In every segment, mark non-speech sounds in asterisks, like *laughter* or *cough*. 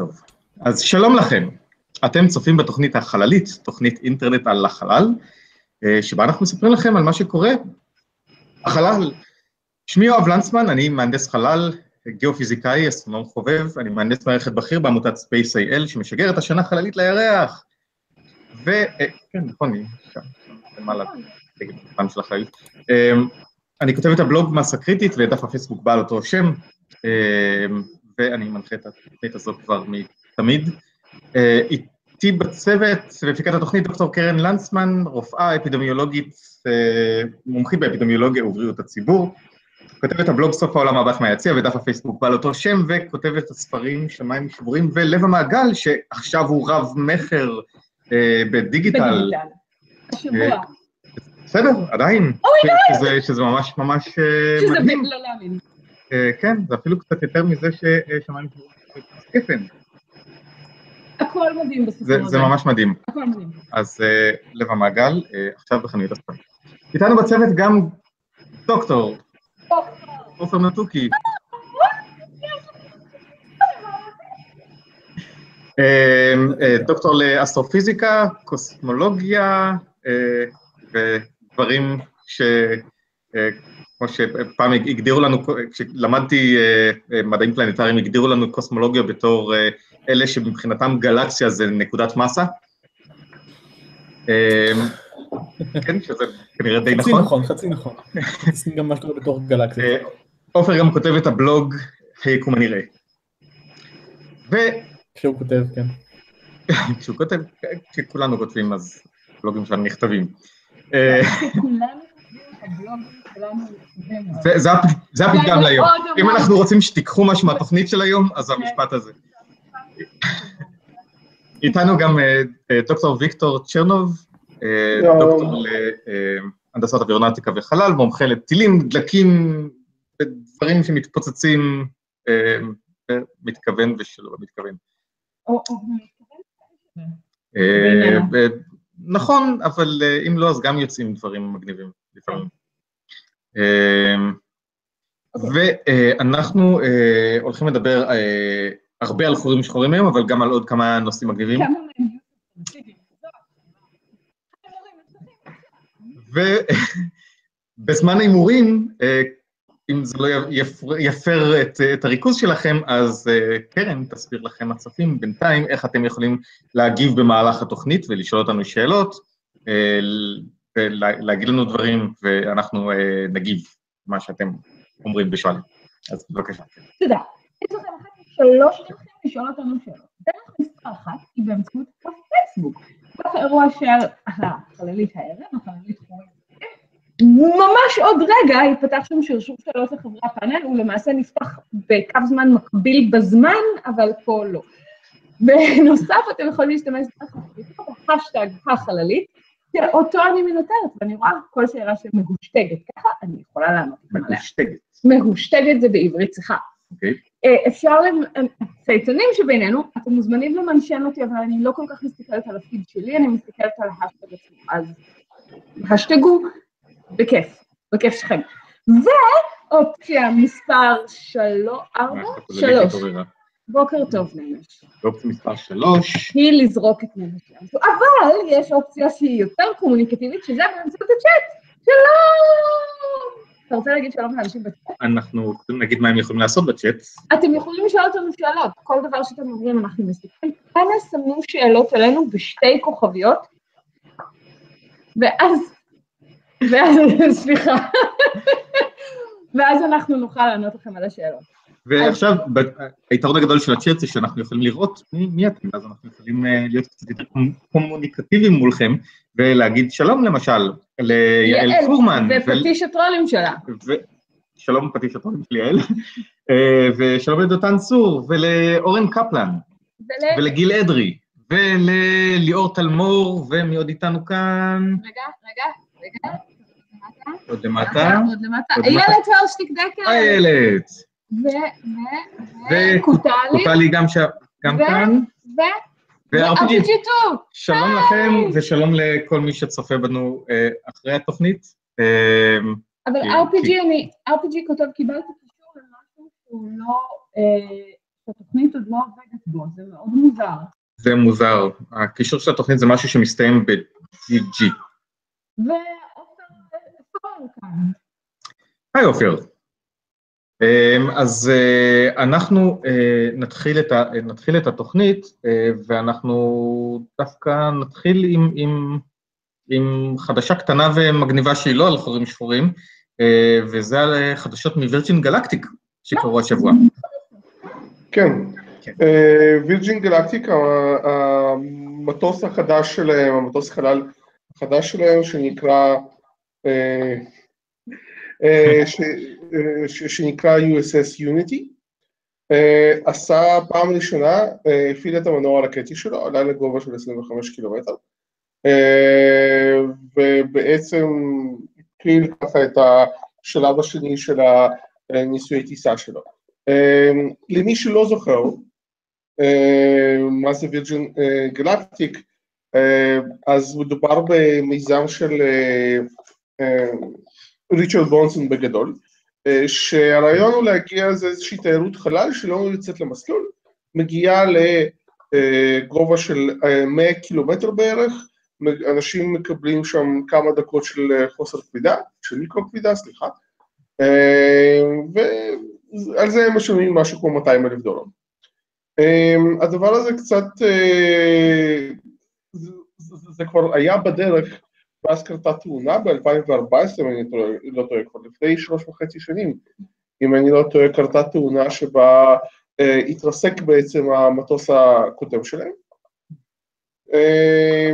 טוב, אז שלום לכם. אתם צופים בתוכנית החללית, תוכנית אינטרנט על החלל, אה, שבה אנחנו מספרים לכם על מה שקורה החלל. שמי יואב לנצמן, אני מהנדס חלל, גיאופיזיקאי, אסטרונום חובב, אני מהנדס מערכת בכיר בעמותת Space.il, שמשגרת השנה חללית לירח. ו... אה, כן, נכון, היא שם, למעלה, נגד הפן של החללית. אה, אני כותב את הבלוג מסה קריטית ודף הפייסבוק בעל אותו שם, ואני מנחה את התוכנית הזאת כבר מתמיד. איתי בצוות, במפיקת התוכנית, דוקטור קרן לנצמן, רופאה אפידמיולוגית, מומחית באפידמיולוגיה ובריאות הציבור, כותבת הבלוג סוף העולם הבא מהיציע ודף הפייסבוק בעל אותו שם, וכותבת את הספרים שמיים שבורים ולב המעגל, שעכשיו הוא רב מכר בדיגיטל. בדיגיטל. השבוע. בסדר, עדיין. אוי, שזה ממש ממש שזה מדהים. לא להאמין. כן, זה אפילו קצת יותר מזה ששמיים שבורים. גפן. הכל מדהים בסיפור זה, הזה. זה ממש מדהים. הכל מדהים. אז אה, לב המעגל, אה, עכשיו בחנויות הספרים. איתנו בצוות גם דוקטור, עופר נתוקי. אה, אה, דוקטור לאסטרופיזיקה, קוסמולוגיה אה, ודברים ש... כמו שפעם הגדירו לנו, כשלמדתי אה, אה, מדעים פלנטריים, הגדירו לנו קוסמולוגיה בתור אה, אלה שמבחינתם גלקסיה זה נקודת מסה. כן, שזה כנראה די חצי נכון. נכון, חצי נכון. זה גם מה שקורה בתור גלקסיה. עופר גם כותב את הבלוג היקום הנראה. כשהוא כותב, כן. וכשהוא כותב, כשכולנו כותבים אז בלוגים שלנו נכתבים. כולנו זה- זה הפ- זה הפתגם. מאוד אם. אנחנו רוצים שתיקחו משהו מהתוכנית של היום, אז זה המשפט הזה. איתנו גם אה, אה, דוקטור ויקטור צ'רנוב, אה. דוקטור להנדסת אווירונטיקה וחלל, מומחה לטילים, דלקים, ודברים שמתפוצצים במתכוון ושלא במתכוון. ו- נכון, אבל אם לא, אז גם יוצאים דברים מגניבים לפעמים. אה, ואנחנו אה, הולכים לדבר אה, הרבה על חורים שחורים היום, אבל גם על עוד כמה נושאים מגניבים. ובזמן *laughs* ההימורים, אה, אם זה לא יפר, את, את הריכוז שלכם, אז קרן תסביר לכם הצופים בינתיים איך אתם יכולים להגיב במהלך התוכנית ולשאול אותנו שאלות, ולהגיד לנו דברים, ואנחנו אה, נגיב מה שאתם אומרים ושואלים. אז בבקשה. תודה. יש לכם אחת משלוש דרכים לשאול אותנו שאלות. דרך מספר אחת היא באמצעות הפייסבוק. בתוך האירוע של החללית הערב, החללית חורים. ממש עוד רגע ייפתח שם שרשור שאלות לחברי הפאנל, הוא למעשה נפתח בקו זמן מקביל בזמן, אבל פה לא. בנוסף, אתם יכולים להשתמש בהשטג החללית, שאותו אני מנטרת, ואני רואה כל שאלה שמהושטגת ככה, אני יכולה לענות. משתגת. מהושטגת זה בעברית, סליחה. אוקיי. אה, אפשר, למ- הצייצנים שבינינו, אתם מוזמנים למנשן אותי, אבל אני לא כל כך מסתכלת על הפיד שלי, אני מסתכלת על ההשטג עצמו, אז השטגו, בכיף, בכיף שלכם. ואופציה מספר שלוש, ארבע, שלוש, בוקר טוב נמש, ואופציה מספר שלוש, היא לזרוק את נמש ים. אבל יש אופציה שהיא יותר קומוניקטיבית, שזה באמצעות הצ'אט. שלום! אתה רוצה להגיד שלום לאנשים בצ'אט? אנחנו נגיד מה הם יכולים לעשות בצ'אט. אתם יכולים לשאול אותנו שאלות, כל דבר שאתם אומרים אנחנו מסתכלים. אנא שמו שאלות אלינו בשתי כוכביות, ואז, ואז, *laughs* סליחה, ואז אנחנו נוכל לענות לכם על השאלות. ועכשיו, היתרון הגדול של הצ'אט זה שאנחנו יכולים לראות מי, מי אתם, אז אנחנו יכולים אה, להיות קצת יותר קומ- קומוניקטיביים מולכם, ולהגיד שלום למשל ליעל יעל, פורמן, ופטיש הטרולים שלה. שלום פטיש הטונים של יעל, אה, ושלום לדותן צור, ולאורן קפלן, ול- ולגיל אדרי, ולליאור תלמור, ומי עוד איתנו כאן? רגע, רגע, רגע. עוד למטה, עוד למטה. איילת למטה. הרשטיק דקל. איילת, וקוטלי. קוטלי גם ש- גם ו- כאן, ו... ו-RPG2. שלום לכם, ושלום לכל מי שצופה בנו אה, אחרי התוכנית. אה, אבל RPG, אני, RPG כותב, קיבלתי קישור למשהו שהוא לא, אה, שהתוכנית עוד לא עובדת בו, זה מאוד מוזר. זה מוזר. הקישור של התוכנית זה משהו שמסתיים ב-GG. ועופר סופר כאן. היי עופר. אמ, אז אה, אנחנו אה, נתחיל את, ה, נתחיל את התוכנית, אה, ואנחנו דווקא נתחיל עם, עם, עם חדשה קטנה ומגניבה שהיא לא על חורים שחורים, וזה על חדשות מווירג'ין גלקטיק שקרו השבוע. כן, וירג'ין גלקטיק, המטוס החדש שלהם, המטוס החלל החדש שלהם, שנקרא אה, אה, שנקרא USS Unity, אה, עשה פעם ראשונה, הפעיל את המנוע הרקטי שלו, עלה לגובה של 25 קילומטר, ובעצם התחיל ככה את השלב השני של הניסויי טיסה שלו. למי שלא זוכר, מה זה וירג'ין גלקטיק, אז מדובר במיזם של ריצ'רד בונסון בגדול, אה, שהרעיון הוא להגיע זה איזושהי תיירות חלל שלא יוצאת למסלול, מגיעה לגובה של 100 אה, קילומטר בערך, אנשים מקבלים שם כמה דקות של אה, חוסר כבידה, של מיקרו כבידה, סליחה, ועל זה הם משלמים משהו כמו 200 אלף דולר. הדבר הזה קצת, זה כבר היה בדרך ואז קרתה תאונה ב-2014, אם אני לא טועה, כבר לפני שלוש וחצי שנים, אם אני לא טועה, קרתה תאונה שבה אה, התרסק בעצם המטוס הקודם שלהם. אה,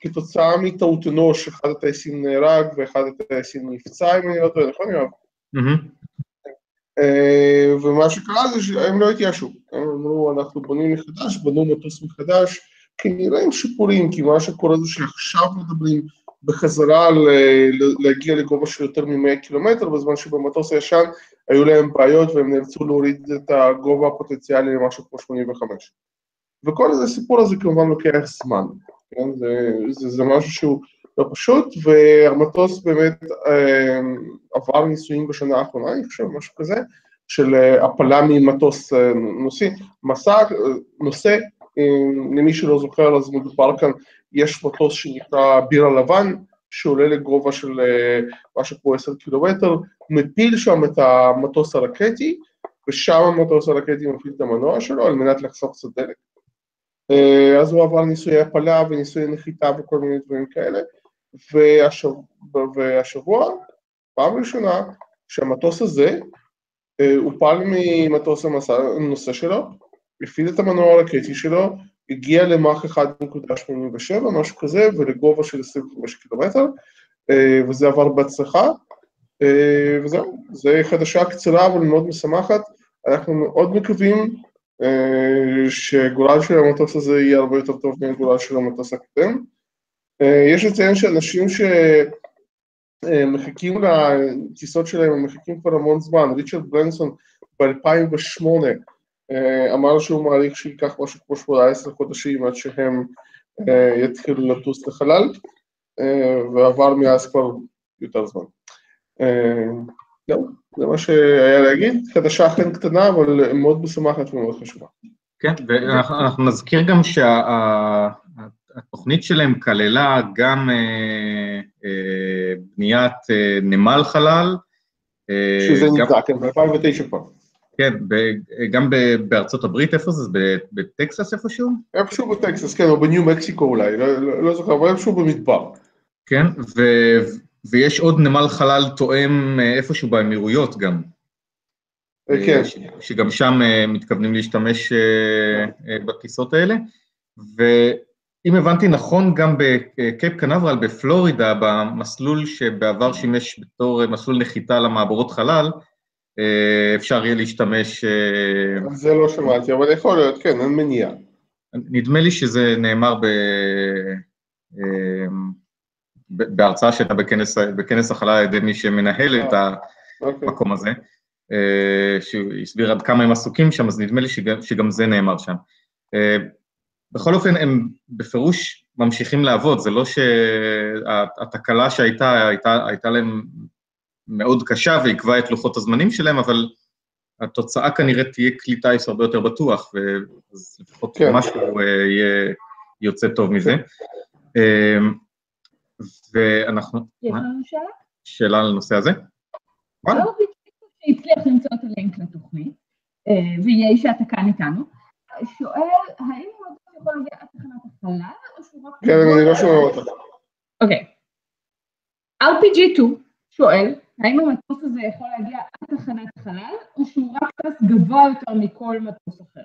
כתוצאה מטעות אנוש, אחד הטייסים נהרג ואחד הטייסים נפצע, אם אני לא טועה, נכון יואב? אה, ומה שקרה זה שהם לא התייאשו, הם אמרו, אנחנו בונים מחדש, בנו מטוס מחדש, כנראה עם שיפורים, כי מה שקורה זה שעכשיו מדברים בחזרה להגיע לגובה של יותר מ-100 קילומטר, בזמן שבמטוס הישן היו להם בעיות והם נאלצו להוריד את הגובה הפוטנציאלי למשהו כמו 85. וכל איזה סיפור הזה כמובן לוקח זמן, כן? זה, זה, זה משהו שהוא לא פשוט, והמטוס באמת אה, עבר ניסויים בשנה האחרונה, אני חושב, משהו כזה, של אה, הפלה ממטוס אה, נוסעי, מסע, אה, נושא, למי שלא זוכר, אז מדובר כאן יש מטוס שנקרא בירה לבן, שעולה לגובה של אה, משהו כמו עשר קילומטר, מפיל שם את המטוס הרקטי, ושם המטוס הרקטי מפעיל את המנוע שלו על מנת לחסוך קצת דלק. אה, אז הוא עבר ניסויי הפלה וניסויי נחיתה וכל מיני דברים כאלה, והשבוע, והשבוע פעם ראשונה שהמטוס הזה אה, הופל ממטוס הנושא שלו, הפעיל את המנוע הרקטי שלו, הגיע למאח 1.87, משהו כזה, ולגובה של 25 קילומטר, אה, וזה עבר בהצלחה, אה, וזהו, זו חדשה קצרה אבל מאוד משמחת, אנחנו מאוד מקווים אה, שגורל של המטוס הזה יהיה הרבה יותר טוב מהגורל של המטוס הקודם. יש לציין שאנשים שמחכים לטיסות שלהם, הם מחכים כבר המון זמן, ריצ'רד ברנסון ב-2008 אה, אמר שהוא מעריך שייקח משהו כמו 18 חודשים עד שהם אה, יתחילו לטוס לחלל, אה, ועבר מאז כבר יותר זמן. זהו, זה מה שהיה להגיד, חדשה אכן קטנה, אבל מאוד משמחת ומאוד חשובה. כן, ואנחנו נזכיר גם שהתוכנית שלהם כללה גם בניית נמל חלל. שזה נבדק, כן, ב-2009 כבר. כן, גם בארצות הברית, איפה זה? בטקסס איפשהו? איפשהו בטקסס, כן, או בניו מקסיקו אולי, לא, לא, לא זוכר, אבל איפשהו במדבר. כן, ויש עוד נמל חלל תואם אה, איפשהו באמירויות גם. אה, כן. ש, שגם שם אה, מתכוונים להשתמש בטיסות האלה. ואם הבנתי נכון, גם בקייפ קנברל בפלורידה, במסלול שבעבר שימש בתור מסלול נחיתה למעבורות חלל, אה, אפשר יהיה להשתמש... אה, זה לא שמעתי, אבל יכול להיות, כן, אין מניעה. נדמה לי שזה נאמר ב... אה, בהרצאה שהייתה בכנס, בכנס החלל על ידי מי שמנהל את אוקיי. המקום הזה, שהוא הסביר עד כמה הם עסוקים שם, אז נדמה לי שגם, שגם זה נאמר שם. בכל אופן, הם בפירוש ממשיכים לעבוד, זה לא שהתקלה שהייתה, הייתה, הייתה להם מאוד קשה ועיכבה את לוחות הזמנים שלהם, אבל התוצאה כנראה תהיה כלי טיס הרבה יותר בטוח, ואז לפחות כן. משהו אה, יהיה יוצא טוב מזה. אה, ואנחנו, יש? לנו שאלה? שאלה על הנושא הזה? לא בדיוק שהצליח למצוא את הלינק לתוכנית, אה, ויהיה שאתה כאן איתנו, שואל, האם הוא יכול להגיע עד תחנת החלל, או שהוא רק... כן, אני לא שומע אותך. אוקיי. RPG2 שואל, האם המטוס הזה יכול להגיע עד תחנת החלל, או שהוא רק טס גבוה יותר מכל מטוס אחר?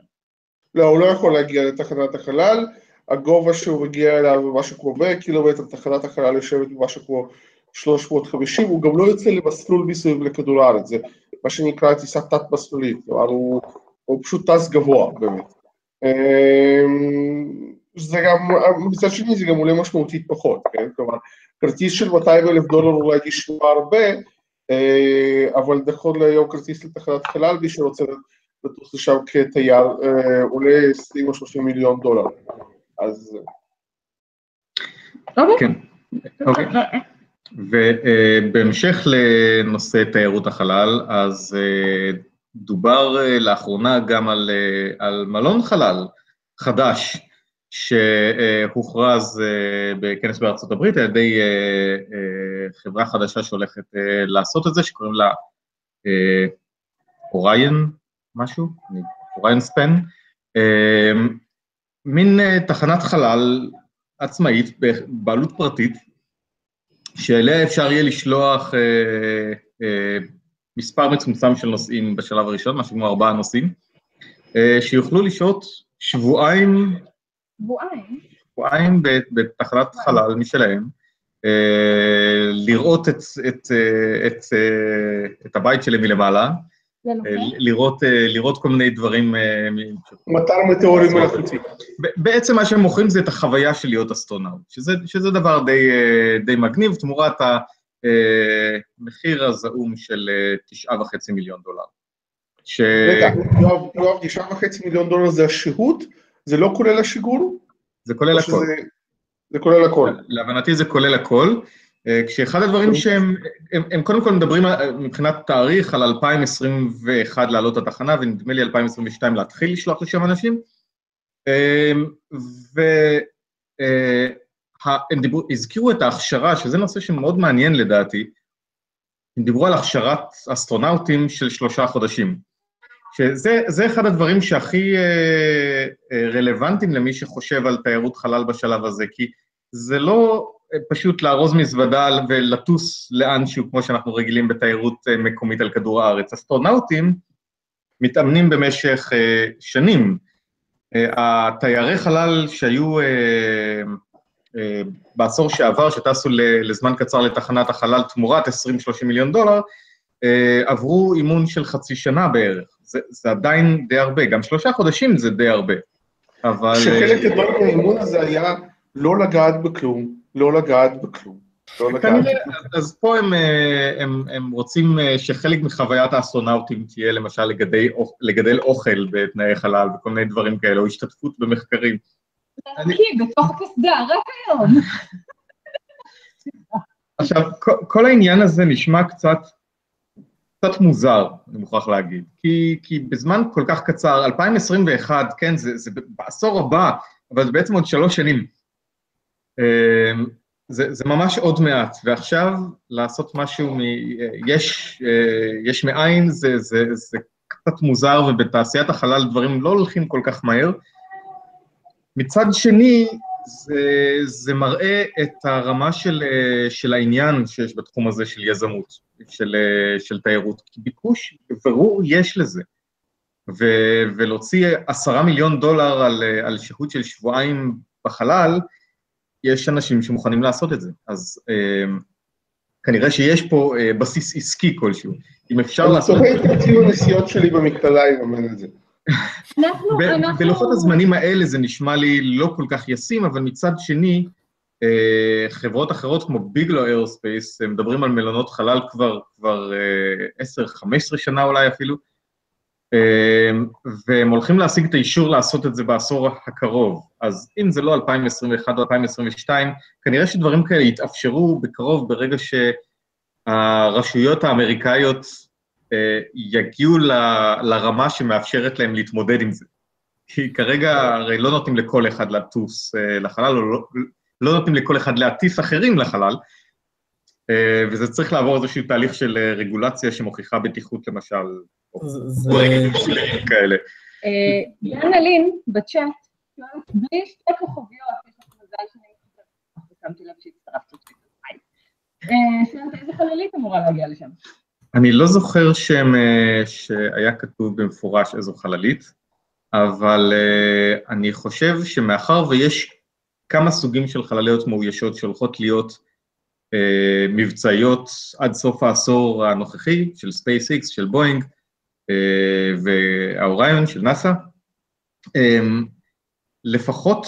לא, הוא לא יכול להגיע לתחנת החלל, הגובה שהוא מגיע אליו הוא משהו כמו 100 קילומטר, תחנת החלל יושבת במשהו כמו 350, הוא גם לא יוצא למסלול מסביב לכדור הארץ, זה מה שנקרא טיסה תת-מסלולית, כלומר הוא, הוא פשוט טס גבוה באמת. אמ, זה גם, מצד שני זה גם עולה משמעותית פחות, כן? כלומר, כרטיס של 200 אלף דולר אולי נשמע הרבה, אבל נכון להיום כרטיס לתחנת חלל, מי שרוצה לטוס לשם כתייר, אה, עולה 20 או 30 מיליון דולר. אז אוקיי. כן, אוקיי. ובהמשך לנושא תיירות החלל, אז אה, דובר אה, לאחרונה גם על, אה, על מלון חלל חדש, שהוכרז אה, בכנס בארצות הברית על ידי אה, אה, חברה חדשה שהולכת לעשות את זה, שקוראים לה אוריין משהו, אוריין ספן, מין תחנת חלל עצמאית בבעלות פרטית, שאליה אפשר יהיה לשלוח מספר מצומצם של נוסעים בשלב הראשון, משהו כמו ארבעה נוסעים, שיוכלו לשהות שבועיים, שבועיים. שבועיים בתחנת חלל משלהם, אה, לראות את, את, אה, את, אה, את הבית שלהם מלמעלה, לראות, לראות כל מיני דברים. מטר מטאורים מלאכותי. בעצם מה שהם מוכרים זה את החוויה של להיות אסטרונאוט, שזה, שזה דבר די, די מגניב, תמורת המחיר הזעום של תשעה וחצי מיליון דולר. ש... רגע, יואב, יואב, תשעה וחצי מיליון דולר זה השהות? זה לא כולל השיגור? זה כולל הכל. שזה- זה כולל הכל. להבנתי זה כולל הכל, אה, כשאחד הדברים שהם, הם, הם קודם כל מדברים על- מבחינת תאריך על 2021 לעלות לתחנה, ונדמה לי 2022 להתחיל לשלוח לשם אנשים, אה, והם דיברו, הזכירו את ההכשרה, שזה נושא שמאוד מעניין לדעתי, הם דיברו על הכשרת אסטרונאוטים של שלושה חודשים. שזה זה אחד הדברים שהכי אה, אה, רלוונטיים למי שחושב על תיירות חלל בשלב הזה, כי זה לא אה, פשוט לארוז מזוודה ולטוס לאנשהו, כמו שאנחנו רגילים בתיירות אה, מקומית על כדור הארץ. אסטרונאוטים מתאמנים במשך אה, שנים. אה, התיירי חלל שהיו אה, אה, בעשור שעבר, שטסו ל- לזמן קצר לתחנת החלל תמורת 20-30 מיליון דולר, אה, עברו אימון של חצי שנה בערך. זה, זה עדיין די הרבה, גם שלושה חודשים זה די הרבה. אבל... שחלק אה, גדול מהאימון הזה היה לא לגעת בכלום, לא לגעת בכלום. לא כנראה. אז פה הם, אה, הם, הם רוצים אה, שחלק מחוויית האסטרונאוטים תהיה למשל אוכ- לגדל אוכל בתנאי חלל וכל מיני דברים כאלה, או השתתפות במחקרים. אני- בתוך הקסדה, רק היום. עכשיו, כל, כל העניין הזה נשמע קצת, קצת מוזר, אני מוכרח להגיד, כי, כי בזמן כל כך קצר, 2021, כן, זה, זה בעשור הבא, אבל זה בעצם עוד שלוש שנים. אמ, זה, זה ממש עוד מעט, ועכשיו לעשות משהו מ... יש, אה, יש מאין, זה, זה, זה קצת מוזר, ובתעשיית החלל דברים לא הולכים כל כך מהר. מצד שני, זה, זה מראה את הרמה של, אה, של העניין שיש בתחום הזה של יזמות, של, אה, של תיירות. כי ביקוש, ברור, יש לזה. ו, ולהוציא עשרה מיליון דולר על, אה, על שהות של שבועיים בחלל, יש אנשים שמוכנים לעשות את זה. אז אה, כנראה שיש פה אה, בסיס עסקי כלשהו. אם אפשר אני לעשות... צוחק את תקציב הנסיעות שלי במכללה יממן את זה. אנחנו, ב- אנחנו... בלוחות הזמנים האלה זה נשמע לי לא כל כך ישים, אבל מצד שני, חברות אחרות כמו ביגלו אירוספייס, הם מדברים על מלונות חלל כבר, כבר אה, 10-15 שנה אולי אפילו, אה, והם הולכים להשיג את האישור לעשות את זה בעשור הקרוב. אז אם זה לא 2021 או 2022, כנראה שדברים כאלה יתאפשרו בקרוב, ברגע שהרשויות האמריקאיות אה, יגיעו ל- לרמה שמאפשרת להם להתמודד עם זה. כי כרגע הרי לא נותנים לכל אחד לטוס אה, לחלל, או לא, לא נותנים לכל אחד להטיס אחרים לחלל, אה, וזה צריך לעבור איזשהו תהליך של אה, רגולציה שמוכיחה בטיחות למשל, או. כאלה. אה, יאנה לין בצ'אט בלי שתי כוכביות, יש לך מזל שאני מתחברת. שמתי לב שהצטרפת אותי. אה, איזה חללית אמורה להגיע לשם. אני לא זוכר שם, שהיה כתוב במפורש איזו חללית, אבל אני חושב שמאחר ויש כמה סוגים של חלליות מאוישות שהולכות להיות אה, מבצעיות עד סוף העשור הנוכחי, של SpaceX, של בואינג, אה, והאוריון של נאס"א, אה, לפחות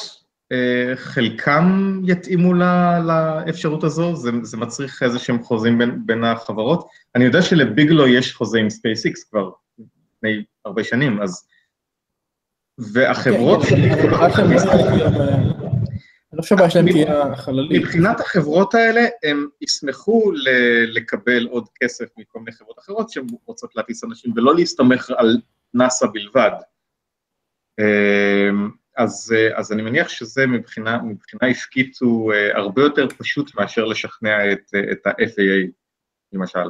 אה, חלקם יתאימו ל- לאפשרות הזו, זה, זה מצריך איזה שהם חוזים בין, בין החברות. אני יודע שלביגלו יש חוזה עם SpaceX כבר לפני הרבה שנים, אז... והחברות... אני לא חושב שהבעיה שלהם תהיה חללית. מבחינת החברות האלה, הם ישמחו לקבל עוד כסף מכל מיני חברות אחרות שהן רוצות להטיס אנשים, ולא להסתמך על נאס"א בלבד. אמ, אז, אז אני מניח שזה מבחינה, מבחינה עסקית הוא אה, הרבה יותר פשוט מאשר לשכנע את, את ה-FAA, למשל.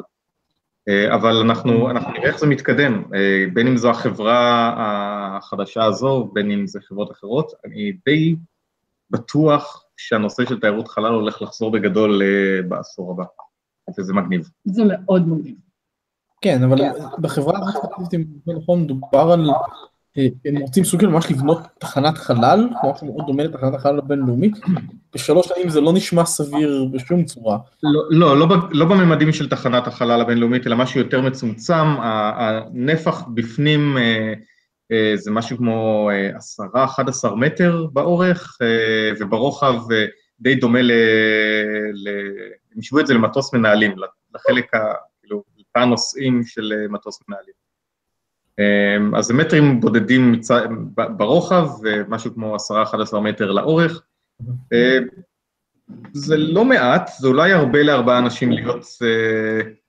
אה, אבל אנחנו, אנחנו נראה איך זה מתקדם, אה, בין אם זו החברה החדשה הזו, בין אם זה חברות אחרות, אני די בטוח שהנושא של תיירות חלל הולך לחזור בגדול אה, בעשור הבא, וזה מגניב. זה מאוד מגניב. כן, אבל בחברה הזאת, אם זה נכון, מדובר על... אה, הם רוצים סוג של ממש לבנות תחנת חלל, משהו מאוד דומה לתחנת החלל הבינלאומית. בשלוש שנים זה לא נשמע סביר בשום צורה. לא, לא, לא, ב- לא בממדים של תחנת החלל הבינלאומית, אלא משהו יותר מצומצם, הנפח בפנים אה, זה משהו כמו אה, עשרה, 11 מטר באורך, אה, וברוחב אה, די דומה ל... ל... הם השוו את זה למטוס מנהלים, לחלק ה... כאילו, לתא הנוסעים של אה, מטוס מנהלים. אה, אז זה מטרים בודדים מצ... ברוחב, ומשהו כמו 10-11 מטר לאורך. אה, זה לא מעט, זה אולי הרבה לארבעה אנשים להיות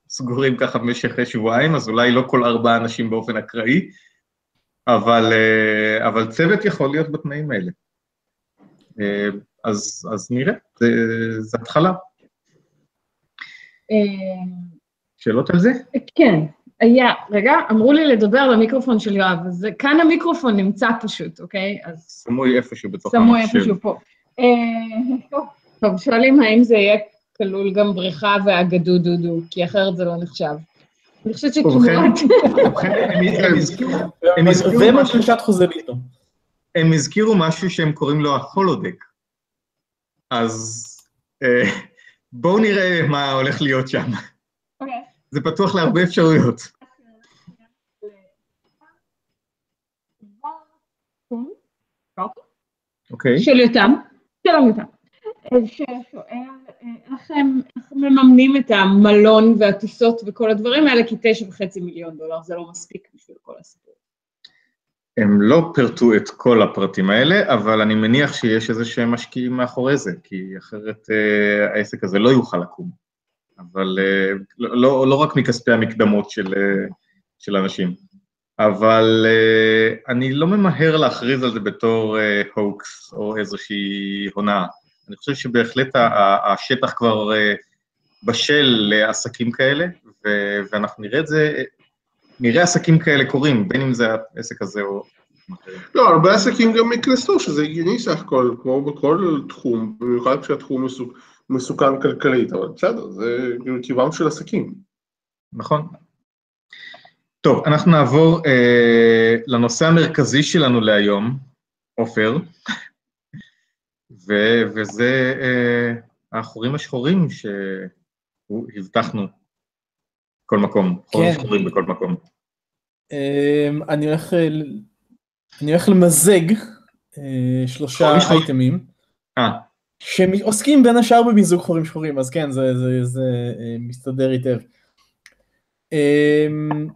סגורים ככה במשך שבועיים, אז אולי לא כל ארבעה אנשים באופן אקראי, אבל, uh, אבל צוות יכול להיות בתנאים האלה. Uh, אז, אז נראה, זה, זה התחלה. אה, שאלות על זה? כן, היה, רגע, אמרו לי לדבר למיקרופון של יואב, אז כאן המיקרופון נמצא פשוט, אוקיי? אז סמוי איפשהו בתוך סמוי המחשב. איפשהו פה. אה, טוב, שואלים האם זה יהיה כלול גם בריכה ואגדו דודו, כי אחרת זה לא נחשב. אני חושבת שכמעט... ובכן, הם, הם, הזכירו, הם הזכירו זה מה איתו. הם הזכירו משהו שהם קוראים לו ההולודק. אז אה, בואו נראה מה הולך להיות שם. אוקיי. זה פתוח להרבה אפשרויות. אוקיי? של יותם, שלום יותם, ששואל איך הם איך הם מממנים את המלון והטיסות וכל הדברים האלה, כי תשע וחצי מיליון דולר זה לא מספיק בשביל כל הסיפור. הם לא פירטו את כל הפרטים האלה, אבל אני מניח שיש איזה שהם משקיעים מאחורי זה, כי אחרת אה, העסק הזה לא יוכל לקום. אבל אה, לא, לא, לא רק מכספי המקדמות של, אה, של אנשים. אבל אה, אני לא ממהר להכריז על זה בתור אה, הוקס או איזושהי הונאה. אני חושב שבהחלט השטח כבר אה, בשל לעסקים כאלה, ו- ואנחנו נראה את זה, נראה עסקים כאלה קורים, בין אם זה העסק הזה או... לא, הרבה עסקים גם יקרסו, שזה הגיוני סך הכל, כמו בכל תחום, במיוחד כשהתחום מסוכ- מסוכן כלכלית, אבל בסדר, זה כאילו טבעם של עסקים. נכון? טוב, אנחנו נעבור אה, לנושא המרכזי שלנו להיום, עופר, ו- וזה אה, החורים השחורים שהבטחנו בכל מקום, חורים כן. שחורים בכל מקום. אמ, אני הולך אה, אני הולך למזג אה, שלושה חורים. אייטמים אה, שעוסקים בין השאר במיזוג חורים שחורים אז כן זה, זה, זה אה, מסתדר היטב. אמ,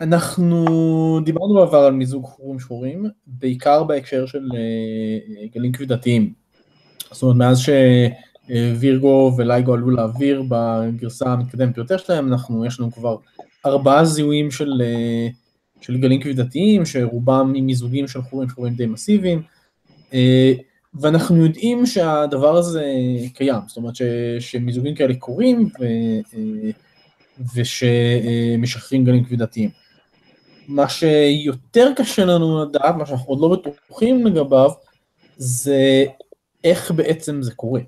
אנחנו דיברנו בעבר על מיזוג חורים שחורים בעיקר בהקשר של אה, גלים כבידתיים. זאת אומרת מאז שווירגו ולייגו עלו לאוויר בגרסה המתקדמת ביותר שלהם אנחנו יש לנו כבר ארבעה זיהויים של, אה, של גלים כבידתיים, שרובם עם מיזוגים של חורים שחורים די מסיביים, אה, ואנחנו יודעים שהדבר הזה קיים, זאת אומרת ש, שמיזוגים כאלה קורים ו, אה, ושמשחררים גלים כבידתיים. מה שיותר קשה לנו לדעת, מה שאנחנו עוד לא בטוחים לגביו, זה איך בעצם זה קורה.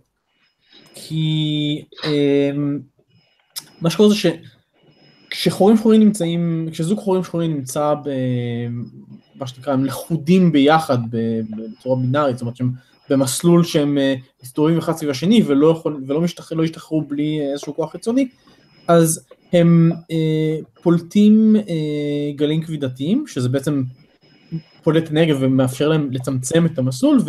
כי מה שקורה זה שכשחורים שחורים נמצאים, כשזוג חורים שחורים נמצא במה שנקרא, הם לכודים ביחד בצורה בינארית, זאת אומרת שהם במסלול שהם אה, מסתובבים אחד סביב השני ולא, יכול, ולא משתחרר, לא ישתחררו בלי איזשהו כוח חיצוני, אז הם אה, פולטים אה, גלים כבידתיים, שזה בעצם פולט אנרגיה ומאפשר להם לצמצם את המסלול,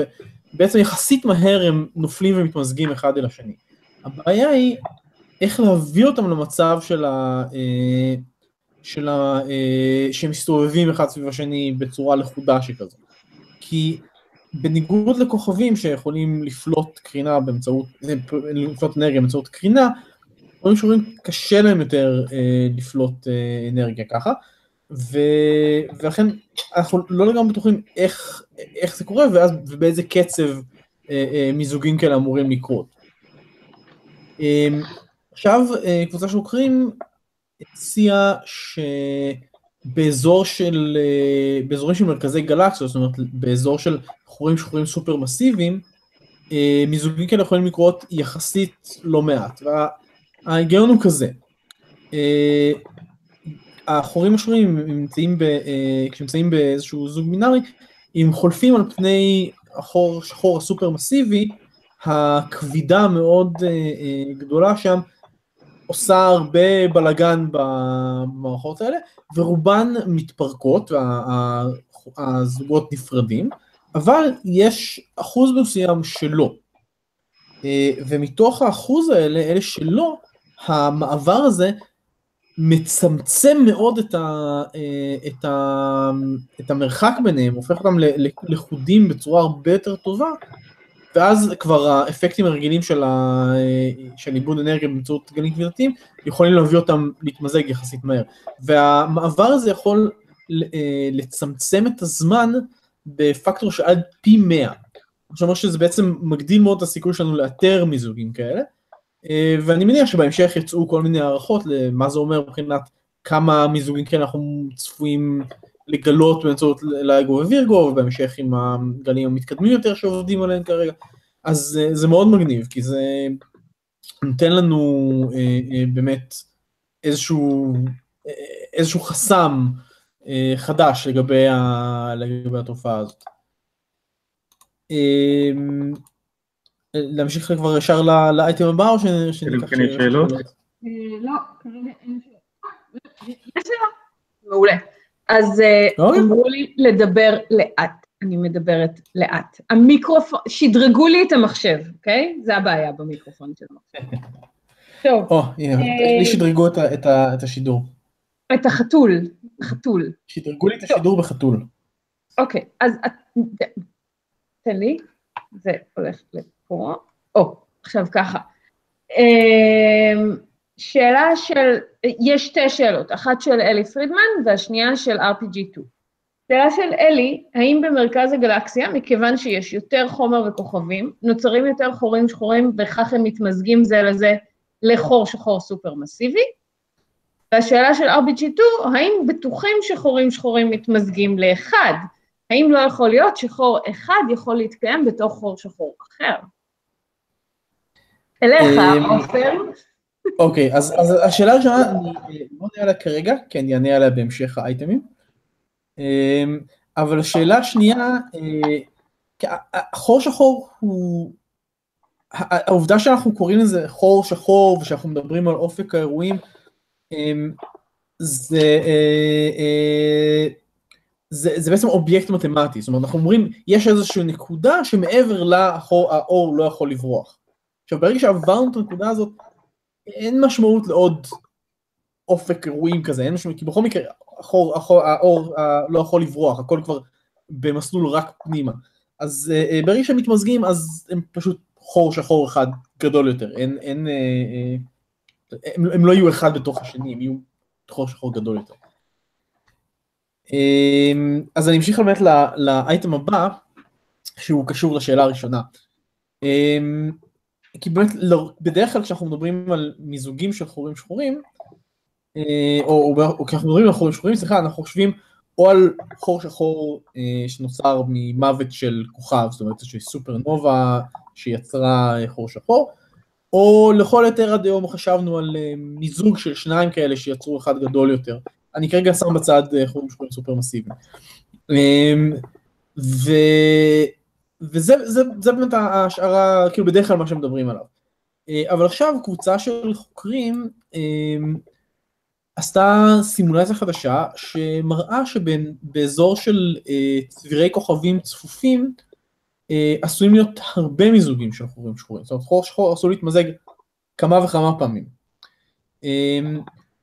ובעצם יחסית מהר הם נופלים ומתמזגים אחד אל השני. הבעיה היא איך להביא אותם למצב של ה... אה, של ה... אה, שהם מסתובבים אחד סביב השני בצורה לכודה שכזו. כי בניגוד לכוכבים שיכולים לפלוט קרינה באמצעות, אה, לפלוט אנרגיה באמצעות קרינה, דברים שאומרים קשה להם יותר אה, לפלוט אה, אנרגיה ככה, ו... ולכן אנחנו לא לגמרי בטוחים איך, איך זה קורה ואז, ובאיזה קצב אה, אה, מיזוגים כאלה אמורים לקרות. אה, עכשיו אה, קבוצה של חוקרים הציעה שבאזור של, אה, באזורים של מרכזי גלקסיות, זאת אומרת באזור של חורים שחורים סופר מסיביים, אה, מיזוגים כאלה יכולים לקרות יחסית לא מעט. וההיגיון הוא כזה, החורים השחורים נמצאים ב, כשנמצאים באיזשהו זוג מינארי, אם חולפים על פני החור שחור הסופר מסיבי, הכבידה המאוד גדולה שם עושה הרבה בלאגן במערכות האלה, ורובן מתפרקות והזוגות נפרדים, אבל יש אחוז מסוים שלא. אה, ומתוך האחוז האלה, אלה שלא, המעבר הזה מצמצם מאוד את, ה, אה, את, ה, את המרחק ביניהם, הופך אותם לחודים בצורה הרבה יותר טובה, ואז כבר האפקטים הרגילים של, ה... של עיבוד אנרגיה באמצעות גלים כבידתיים יכולים להביא אותם להתמזג יחסית מהר. והמעבר הזה יכול אה, לצמצם את הזמן בפקטור של עד פי 100. זאת אומרת שזה בעצם מגדיל מאוד את הסיכוי שלנו לאתר מיזוגים כאלה, אה, ואני מניח שבהמשך יצאו כל מיני הערכות למה זה אומר מבחינת כמה מיזוגים כאלה אנחנו צפויים לגלות באמצעות לאגו ווירגו, ובהמשך עם הגלים המתקדמים יותר שעובדים עליהם כרגע, אז אה, זה מאוד מגניב, כי זה נותן לנו אה, אה, באמת איזשהו, אה, איזשהו חסם אה, חדש לגבי, ה, לגבי התופעה הזאת. להמשיך כבר ישר לאייטם הבא או שניקח שאלות? אה, לא, כרגע אין שאלות. יש שאלות? מעולה. אז אה, אוקיי. אמרו לי לדבר לאט, אני מדברת לאט. המיקרופון, שדרגו לי את המחשב, אוקיי? זה הבעיה במיקרופון של המחשב. *laughs* טוב. או, הנה, אה, לי שדרגו את השידור. את החתול, חתול. שדרגו לי את השידור בחתול. אוקיי, אז תן לי, זה הולך לפה. או, עכשיו ככה. אמ, שאלה של, יש שתי שאלות, אחת של אלי פרידמן והשנייה של RPG2. שאלה של אלי, האם במרכז הגלקסיה, מכיוון שיש יותר חומר וכוכבים, נוצרים יותר חורים שחורים וכך הם מתמזגים זה לזה לחור שחור סופר מסיבי? והשאלה של RPG2, האם בטוחים שחורים שחורים מתמזגים לאחד? האם לא יכול להיות שחור אחד יכול להתקיים בתוך חור שחור אחר? אליך, אמ, עופר. אוקיי, אז, אז השאלה הראשונה, אני לא עונה עליה כרגע, כי אני אענה עליה בהמשך האייטמים. אמ, אבל השאלה השנייה, אה, חור שחור הוא, העובדה שאנחנו קוראים לזה חור שחור ושאנחנו מדברים על אופק האירועים, זה, אה, אה, זה, זה בעצם אובייקט מתמטי, זאת אומרת אנחנו אומרים יש איזושהי נקודה שמעבר לה האור לא יכול לברוח. עכשיו ברגע שעברנו את הנקודה הזאת אין משמעות לעוד אופק אירועים כזה, אין משמעות, כי בכל מקרה החור, החור, האור לא יכול לברוח, הכל כבר במסלול רק פנימה. אז uh, uh, ברגע שהם מתמזגים אז הם פשוט חור שחור אחד גדול יותר, אין, אין, uh, uh, הם, הם לא יהיו אחד בתוך השני, הם יהיו חור שחור גדול יותר. אמ, אז אני אמשיך באמת לאייטם הבא, שהוא קשור לשאלה הראשונה. אמ, כי באמת לא, בדרך כלל כשאנחנו מדברים על מיזוגים של חורים שחורים, אה, או, או, או כשאנחנו מדברים על חורים שחורים, סליחה, אנחנו חושבים או על חור שחור אה, שנוצר ממוות של כוכב, זאת אומרת איזושהי סופרנובה שיצרה אה, חור שחור, או לכל היתר עד היום חשבנו על אה, מיזוג של שניים כאלה שיצרו אחד גדול יותר. אני כרגע שם בצד אה, חורים שחורים סופר מסיביים. אה, ו... וזה זה, זה באמת ההשערה, כאילו בדרך כלל מה שמדברים עליו. אה, אבל עכשיו קבוצה של חוקרים אה, עשתה סימולציה חדשה שמראה שבאזור של אה, צבירי כוכבים צפופים עשויים להיות הרבה מיזוגים של חורים שחורים, זאת אומרת חור שחור עשוי להתמזג כמה וכמה פעמים.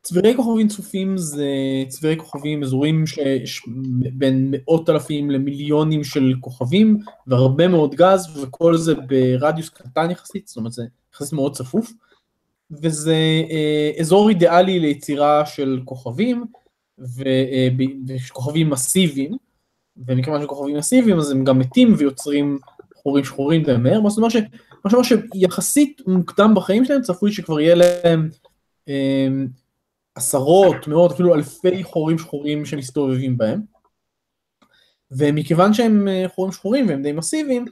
צבירי כוכבים צפופים זה צבירי כוכבים, אזורים שיש בין מאות אלפים למיליונים של כוכבים והרבה מאוד גז וכל זה ברדיוס קטן יחסית, זאת אומרת זה יחסית מאוד צפוף. וזה אה, אזור אידיאלי ליצירה של כוכבים אה, וכוכבים מסיביים. ומכיוון שכוכבים מסיביים אז הם גם מתים ויוצרים חורים שחורים די מהר, מה זאת אומרת מה שאומר שיחסית מוקדם בחיים שלהם צפוי שכבר יהיה להם אה, עשרות, מאות, אפילו אלפי חורים שחורים שמסתובבים בהם. ומכיוון שהם אה, חורים שחורים והם די מסיביים,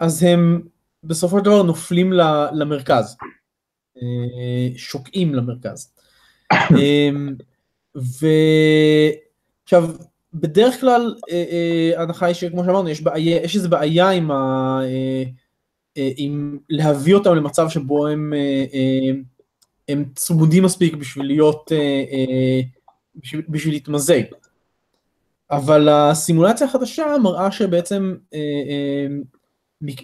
אז הם בסופו של דבר נופלים למרכז, אה, שוקעים למרכז. אמ, ועכשיו, בדרך כלל אה, ההנחה היא שכמו שאמרנו, יש, בעיה, יש איזו בעיה עם, ה... עם להביא אותם למצב שבו הם הם צמודים מספיק בשביל להיות, אה, אה, בשביל, בשביל להתמזג. אבל הסימולציה החדשה מראה שבעצם אה,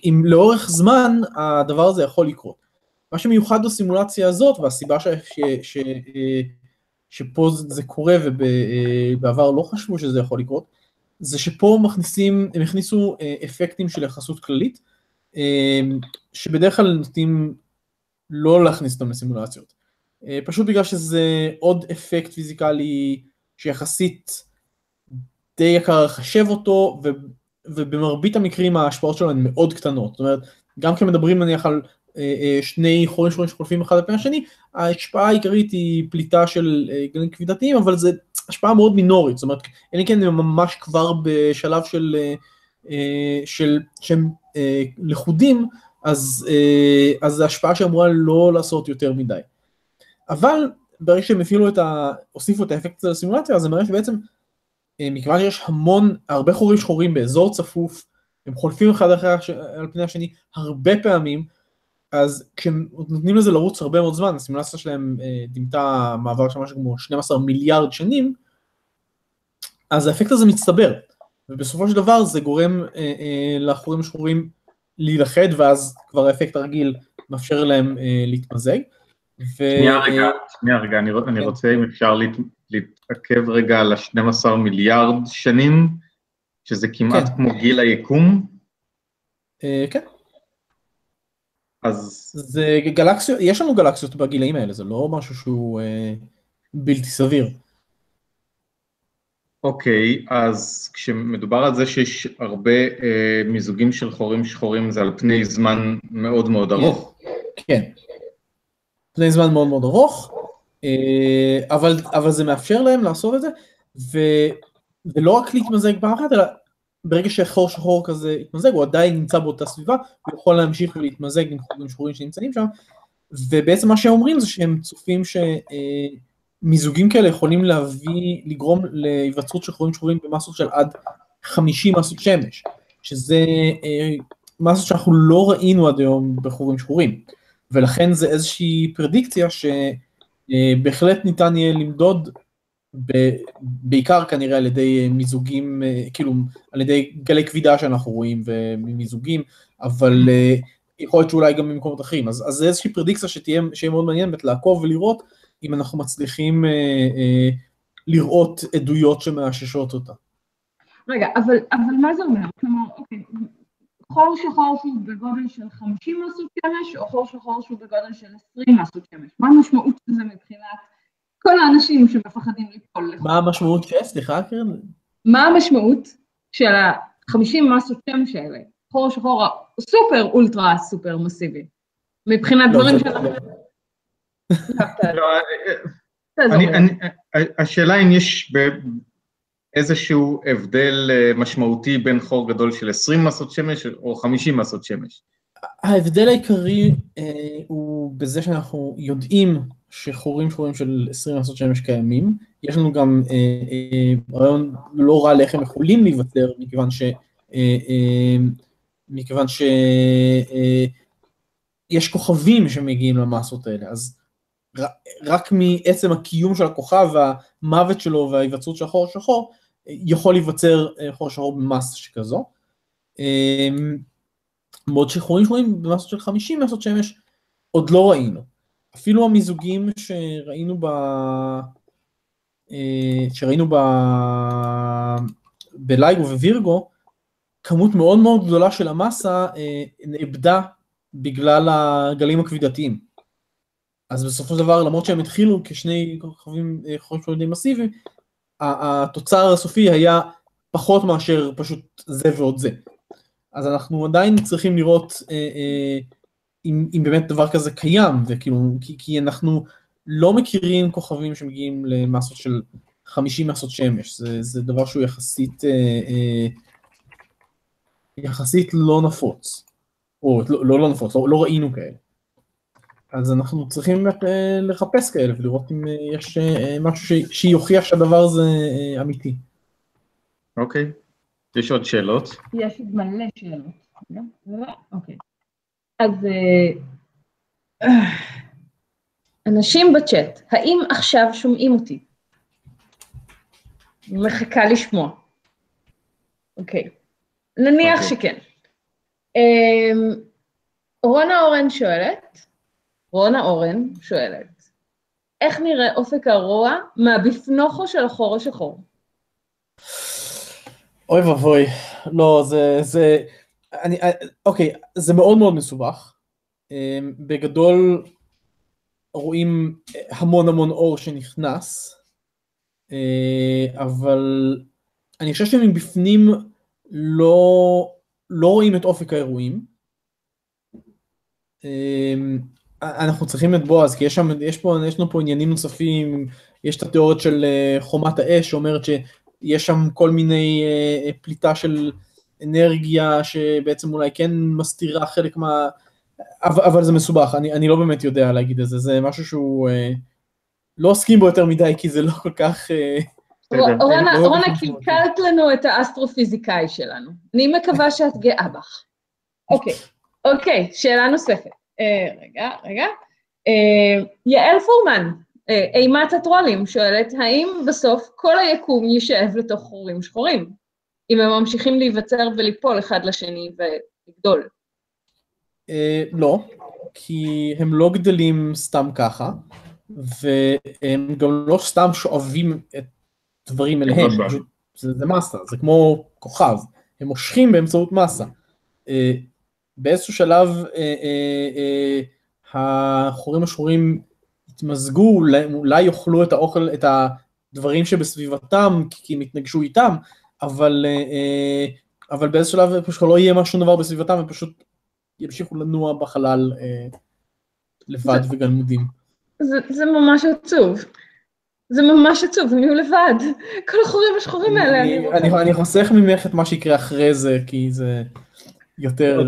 אם לאורך זמן הדבר הזה יכול לקרות. מה שמיוחד בסימולציה הזאת והסיבה ש, ש, ש, שפה זה קורה ובעבר לא חשבו שזה יכול לקרות, זה שפה מכניסים, הם הכניסו אפקטים של יחסות כללית, שבדרך כלל נותנים לא להכניס אותם לסימולציות. אה, פשוט בגלל שזה עוד אפקט פיזיקלי שיחסית די יקר לחשב אותו, ו, ובמרבית המקרים ההשפעות שלו הן מאוד קטנות. זאת אומרת, גם כשמדברים נניח על אה, אה, שני חורים שחורים שחולפים אחד על פני השני, ההשפעה העיקרית היא פליטה של גלים כבידתיים, אבל זו השפעה מאוד מינורית, זאת אומרת, אלא כן הם ממש כבר בשלב של, של שהם לכודים, אז, אז זו השפעה שאמורה לא לעשות יותר מדי. אבל ברגע שהם אפילו את ה... הוסיפו את האפקט הזה לסימולציה, אז זה מראה שבעצם, אה, מכיוון שיש המון, הרבה חורים שחורים באזור צפוף, הם חולפים אחד אחרי על פני השני הרבה פעמים, אז כשהם נותנים לזה לרוץ הרבה מאוד זמן, הסימולציה שלהם אה, דימתה מעבר של משהו כמו 12 מיליארד שנים, אז האפקט הזה מצטבר, ובסופו של דבר זה גורם אה, אה, לחורים שחורים להילכד, ואז כבר האפקט הרגיל מאפשר להם אה, להתמזג. ו... שנייה רגע, שנייה רגע, אני, אני כן. רוצה אם אפשר להת, להתעכב רגע על ה-12 מיליארד שנים, שזה כמעט כן. כמו גיל היקום. אה, כן. אז... זה גלקסיות, יש לנו גלקסיות בגילאים האלה, זה לא משהו שהוא אה, בלתי סביר. אוקיי, אז כשמדובר על זה שיש הרבה אה, מיזוגים של חורים שחורים, זה על פני זמן מאוד מאוד ארוך. כן. פני זמן מאוד מאוד ארוך, אה, אבל, אבל זה מאפשר להם לעשות את זה, ו, ולא רק להתמזג פעם אחת, אלא ברגע שחור שחור כזה יתמזג, הוא עדיין נמצא באותה סביבה, הוא יכול להמשיך ולהתמזג עם חורים שחורים שנמצאים שם, ובעצם מה שהם אומרים זה שהם צופים שמיזוגים כאלה יכולים להביא, לגרום להיווצרות של חורים שחורים במסות של עד 50 מסות שמש, שזה אה, מסות שאנחנו לא ראינו עד היום בחורים שחורים. ולכן זה איזושהי פרדיקציה שבהחלט ניתן יהיה למדוד, בעיקר כנראה על ידי מיזוגים, כאילו על ידי גלי כבידה שאנחנו רואים ומיזוגים, אבל יכול להיות שאולי גם במקומות אחרים, אז, אז זה איזושהי פרדיקציה שתהיה, שיהיה מאוד מעניין באמת לעקוב ולראות אם אנחנו מצליחים אה, אה, לראות עדויות שמאששות אותה. רגע, אבל, אבל מה זה אומר? כלומר, אוקיי, חור שחור שהוא בגודל של 50 מסות שמש, או חור שחור שהוא בגודל של 20 מסות שמש. מה המשמעות של זה מבחינת כל האנשים שמפחדים ליפול. מה המשמעות של, סליחה קרן? מה המשמעות של ה-50 מסות שמש האלה? חור שחור סופר אולטרה סופר מסיבי. מבחינת לא, דברים שאנחנו... לא. אני, השאלה אם יש ב- איזשהו הבדל אה, משמעותי בין חור גדול של 20 מסות שמש או 50 מסות שמש. ההבדל העיקרי אה, הוא בזה שאנחנו יודעים שחורים שחורים של 20 מסות שמש קיימים. יש לנו גם אה, אה, רעיון לא רע לאיך הם יכולים להיווצר, מכיוון ש... אה, אה, מכיוון ש... אה, יש כוכבים שמגיעים למסות האלה, אז רק מעצם הקיום של הכוכב והמוות שלו וההיווצרות של החור השחור, יכול להיווצר אה, חור שחור במסה שכזו. אה, בעוד שחורים שחורים במסות של 50 מסות שמש עוד לא ראינו. אפילו המיזוגים שראינו ב... אה, שראינו ב... בלייגו ווירגו, כמות מאוד מאוד גדולה של המסה אה, נאבדה בגלל הגלים הכבידתיים. אז בסופו של דבר, למרות שהם התחילו כשני כוכבים חורים שחורים די מסיביים, התוצר הסופי היה פחות מאשר פשוט זה ועוד זה. אז אנחנו עדיין צריכים לראות אה, אה, אם, אם באמת דבר כזה קיים, וכאילו, כי, כי אנחנו לא מכירים כוכבים שמגיעים למסות של 50 מסות שמש, זה, זה דבר שהוא יחסית, אה, אה, יחסית לא נפוץ, או לא, לא, לא נפוץ, לא, לא ראינו כאלה. אז אנחנו צריכים אה, לחפש כאלה ולראות אם אה, יש אה, משהו ש, שיוכיח שהדבר הזה אמיתי. אוקיי. יש עוד שאלות? יש עוד מלא שאלות. רגע, רגע, אוקיי. אז אנשים בצ'אט, האם עכשיו שומעים אותי? מחכה לשמוע. אוקיי. נניח אוקיי. שכן. אמ, רונה אורן שואלת, רונה אורן שואלת, איך נראה אופק הרוע מהבפנוכו של החור השחור? אוי ואבוי, לא, זה, זה, אני, אוקיי, זה מאוד מאוד מסובך. אמ, בגדול רואים המון המון אור שנכנס, אה, אבל אני חושב שמבפנים לא, לא רואים את אופק האירועים. אנחנו צריכים את בועז, כי יש, שם, יש, פה, יש לנו פה עניינים נוספים, יש את התיאוריות של אה, חומת האש שאומרת שיש שם כל מיני אה, פליטה של אנרגיה שבעצם אולי כן מסתירה חלק מה... אבל, אבל זה מסובך, אני, אני לא באמת יודע להגיד את זה, זה משהו שהוא... אה, לא עוסקים בו יותר מדי כי זה לא כל כך... אה. רונה, לא רונה. קלקלת לנו את האסטרופיזיקאי שלנו. אני מקווה שאת גאה בך. אוקיי, אוקיי, שאלה נוספת. אה, רגע, רגע. אה, יעל פורמן, אה, אימת הטרולים, שואלת, האם בסוף כל היקום יישאב לתוך חורים שחורים? אם הם ממשיכים להיווצר וליפול אחד לשני ולגדול. לא, כי הם לא גדלים סתם ככה, והם גם לא סתם שואבים את דברים אליהם, זה, זה מסה, זה כמו כוכב, הם מושכים באמצעות מסה. באיזשהו שלב אה, אה, אה, החורים השחורים יתמזגו, אולי, אולי יאכלו את האוכל, את הדברים שבסביבתם, כי הם יתנגשו איתם, אבל, אה, אה, אבל באיזשהו שלב פשוט לא יהיה משהו דבר בסביבתם, הם פשוט ימשיכו לנוע בחלל אה, לבד וגלמודים. זה, זה ממש עצוב. זה ממש עצוב, הם יהיו לבד. כל החורים השחורים האלה, אני אני. אני, אני חוסך ממך את מה שיקרה אחרי זה, כי זה יותר...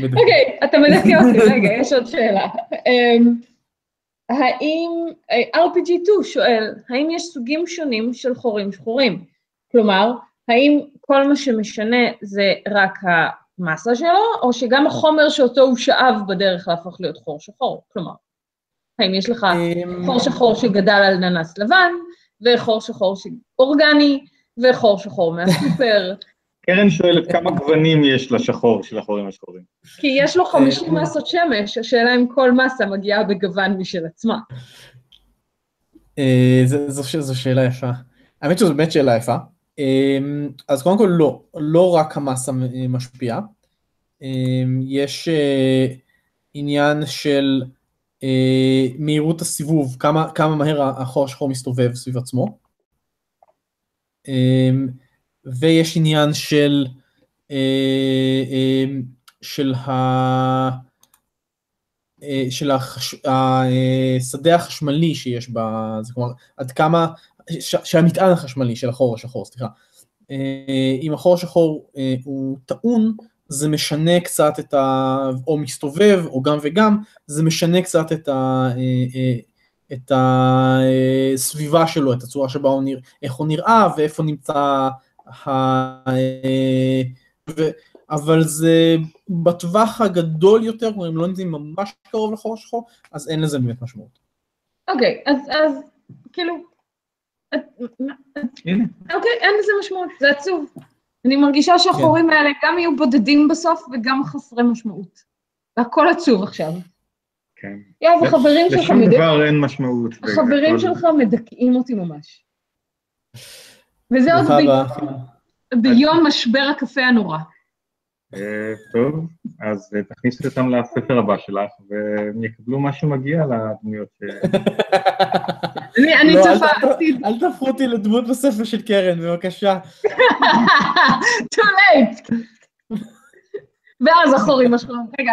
מדכא. אוקיי, אתה מדכא אותי, רגע, יש עוד שאלה. אמ, האם, אה, RPG2 שואל, האם יש סוגים שונים של חורים שחורים? כלומר, האם כל מה שמשנה זה רק המסה שלו, או שגם החומר שאותו הוא שאב בדרך להפוך להיות חור שחור? כלומר, האם יש לך אמ, חור שחור שגדל על ננס לבן, וחור שחור אורגני, וחור שחור מהסופר, קרן שואלת כמה גוונים יש לשחור של החורים השחורים. כי יש לו 50 אה, מסות שמש, השאלה אם כל מסה מגיעה בגוון משל עצמה. אה, זו- שאלה יפה. האמת שזו באמת שאלה יפה. אה, אז קודם כל לא, לא רק המסה משפיעה. אה, יש עניין של אה, מהירות הסיבוב, כמה, כמה מהר החור השחור מסתובב סביב עצמו. ויש עניין של, אה, אה, של, ה, אה, של החש, השדה החשמלי שיש בה, זה כלומר, עד כמה, שהמטען החשמלי של החור השחור, סליחה. אם החור השחור הוא טעון, זה משנה קצת את ה... או מסתובב, או גם וגם, זה משנה קצת את ה... את הסביבה שלו, את הצורה שבה הוא נראה, איך הוא נראה ואיפה נמצא. ו... אבל זה בטווח הגדול יותר, כלומר אם לא נמצאים ממש קרוב לחור השחור, אז אין לזה באמת משמעות. אוקיי, אז, אז כאילו, הנה. אוקיי, אין לזה משמעות, זה עצוב. אני מרגישה שהחורים האלה גם יהיו בודדים בסוף וגם חסרי משמעות. והכל עצוב עכשיו. כן. יואב, החברים שלך לשום דבר אין משמעות. החברים שלך מדכאים אותי ממש. וזה עוד ב-. ביום משבר הקפה הנורא. אה, טוב, אז אה, תכניסי אותם לספר הבא שלך, והם יקבלו מה שמגיע לדמויות ש... *laughs* אני לא, צופה עתיד. אל תהפכו אותי לדמות בספר של קרן, בבקשה. *laughs* too late. ואז החורים השחורים. רגע,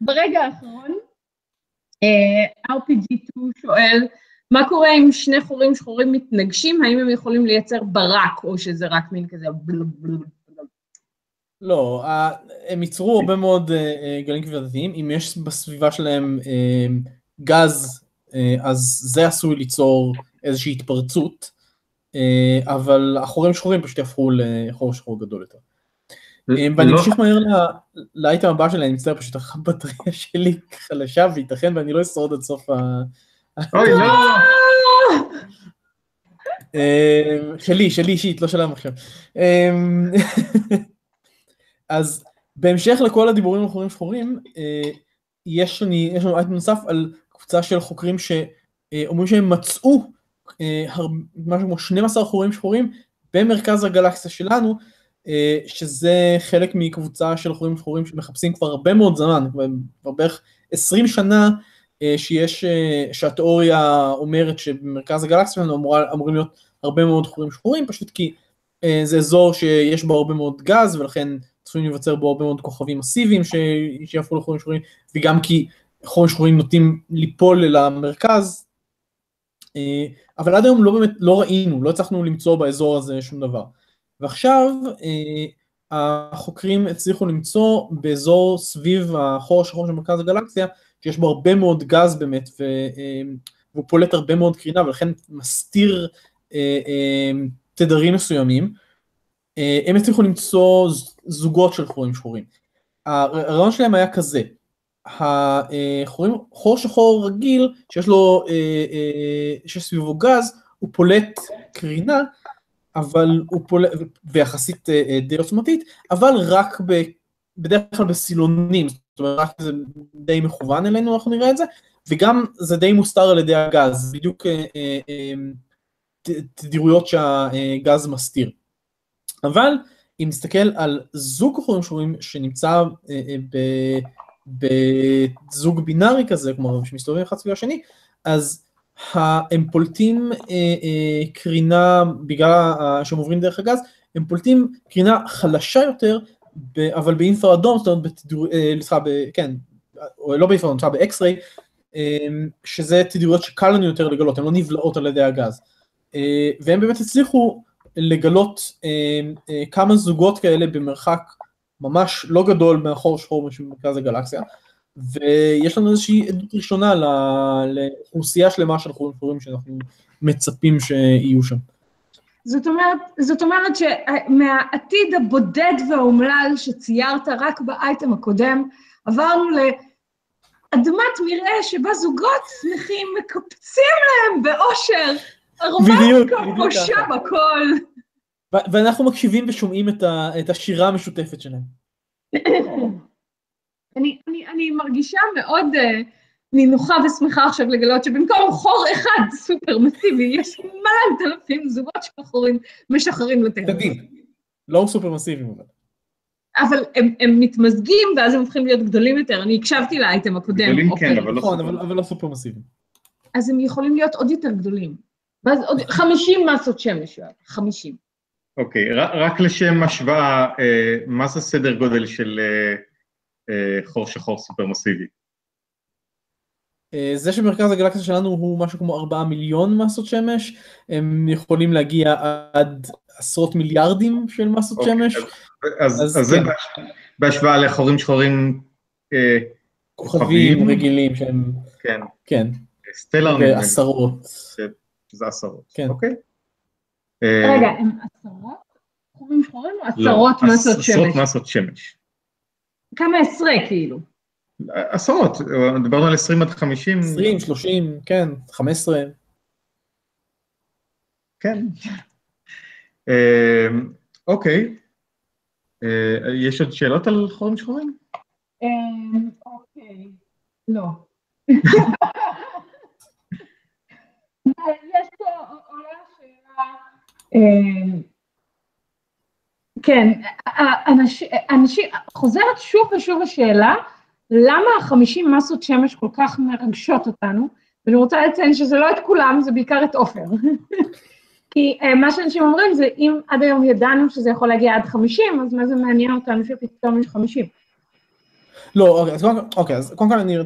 ברגע האחרון, אה, RPG2 שואל, מה קורה אם שני חורים שחורים מתנגשים, האם הם יכולים לייצר ברק, או שזה רק מין כזה. לא, הם ייצרו הרבה מאוד אה, אה, גלים כבידתיים, אם יש בסביבה שלהם אה, גז, אז זה עשוי ליצור איזושהי התפרצות, אבל החורים שחורים פשוט יהפכו לחור שחור גדול יותר. ואני לא- אמשיך מהר לאייטם הבא שלי, אני מצטער פשוט הבטריה שלי חלשה וייתכן ואני לא אשרוד עד סוף ה... אוי, לא! אה, שלי, שלי אישית, לא שלהם עכשיו. אה, *laughs* אז בהמשך לכל הדיבורים על חורים שחורים, אה, יש לנו, אייטם נוסף על קבוצה של חוקרים שאומרים שהם מצאו אה, משהו כמו 12 חורים שחורים במרכז הגלקסיה שלנו, אה, שזה חלק מקבוצה של חורים שחורים שמחפשים כבר הרבה מאוד זמן, כבר- בערך 20 שנה, אה, שיש, אה, שהתיאוריה אומרת שבמרכז הגלקסיה שלנו אמורה, אמורים להיות הרבה מאוד חורים שחורים, פשוט כי אה, זה אזור שיש בו הרבה מאוד גז, ולכן צפויים להיווצר בו הרבה מאוד כוכבים מסיביים שיהפכו לחורים שחורים, וגם כי חורים שחורים נוטים ליפול אל המרכז, אה, אבל עד היום לא באמת, לא ראינו, לא הצלחנו למצוא באזור הזה שום דבר. ועכשיו אה, החוקרים הצליחו למצוא באזור סביב החור השחור של מרכז הגלקסיה, שיש בו הרבה מאוד גז באמת, ו, אה, והוא פולט הרבה מאוד קרינה, ולכן מסתיר אה, אה, תדרים מסוימים. הם הצליחו למצוא זוגות של חורים שחורים. הרעיון שלהם היה כזה, החורים, חור שחור רגיל שיש לו, שיש סביבו גז, הוא פולט קרינה, אבל הוא פולט, ויחסית די עוצמתית, אבל רק ב, בדרך כלל בסילונים, זאת אומרת רק זה די מכוון אלינו, אנחנו נראה את זה, וגם זה די מוסתר על ידי הגז, בדיוק אה, אה, אה, תדירויות שהגז מסתיר. אבל אם נסתכל על זוג חורים שחורים שנמצא בזוג בינארי כזה, כלומר שמסתובבים אחד סביב השני, אז הם פולטים קרינה, בגלל שהם עוברים דרך הגז, הם פולטים קרינה חלשה יותר, ב, אבל באינפרה אדום, זאת אומרת, בתדיר, אה, סליחה, ב- כן, או לא באינפרה אדום, סליחה, ב X-ray, אה, שזה תדירויות שקל לנו יותר לגלות, הן לא נבלעות על ידי הגז. אה, והם באמת הצליחו לגלות אה, אה, כמה זוגות כאלה במרחק ממש לא גדול מהחור שחור של מרכז הגלקסיה, ויש לנו איזושהי עדות ראשונה לאוכלוסייה שלמה של חורים שאנחנו מצפים שיהיו שם. זאת אומרת, זאת אומרת שמהעתיד הבודד והאומלל שציירת רק באייטם הקודם, עברנו לאדמת מרעה שבה זוגות שמחים מקפצים להם באושר, הרומנטיקה פושה. בכל. ואנחנו מקשיבים ושומעים את, ה- את השירה המשותפת שלהם. *coughs* אני, אני, אני מרגישה מאוד uh, נינוחה ושמחה עכשיו לגלות שבמקום חור אחד סופר מסיבי, יש מלא אלפים זוגות של חורים משחררים לטבע. תגיד, לא סופר מסיביים אבל. אבל הם, הם מתמזגים ואז הם הופכים להיות גדולים יותר. אני הקשבתי לאייטם הקודם. גדולים עופר. כן, אבל לא נכון, סופר. אבל אבל לא סופר מסיביים. אז הם יכולים להיות עוד יותר גדולים. ואז עוד 50 מסות שמש, יואב, 50. אוקיי, ר- רק לשם השוואה, אה, מה זה סדר גודל של אה, אה, חור שחור סופר מסיבי? אה, זה שמרכז הגלקסיה שלנו הוא משהו כמו 4 מיליון מסות שמש, הם יכולים להגיע עד עשרות מיליארדים של מסות אוקיי, שמש, אז, אז אז זה כן. בהש- בהשוואה לחורים שחורים, אה, כוכבים כוכבים. רגילים שהם, כן, כן, סטלר, נדמה לי, בעשרות. שזה עשרות, כן. אוקיי? אה, רגע, הם עשרות? חורים שחורים או לא, עשרות עש- מסות עשרות שמש? מסות שמש. כמה עשרה כאילו. עשרות, דיברנו על 20 עד 50. 20, 30, כן, 15. כן. אה, אוקיי. אה, יש עוד שאלות על חורים שחורים? אמ, אוקיי, לא. *laughs* יש פה עולה שאלה, כן, אנשים, חוזרת שוב ושוב השאלה, למה החמישים מסות שמש כל כך מרגשות אותנו, ואני רוצה לציין שזה לא את כולם, זה בעיקר את עופר. *laughs* כי אה, מה שאנשים אומרים זה, אם עד היום ידענו שזה יכול להגיע עד 50, אז מה זה מעניין אותנו שפתאום יש 50? לא, אוקיי, אז קודם אוקיי, אז קודם כל אני,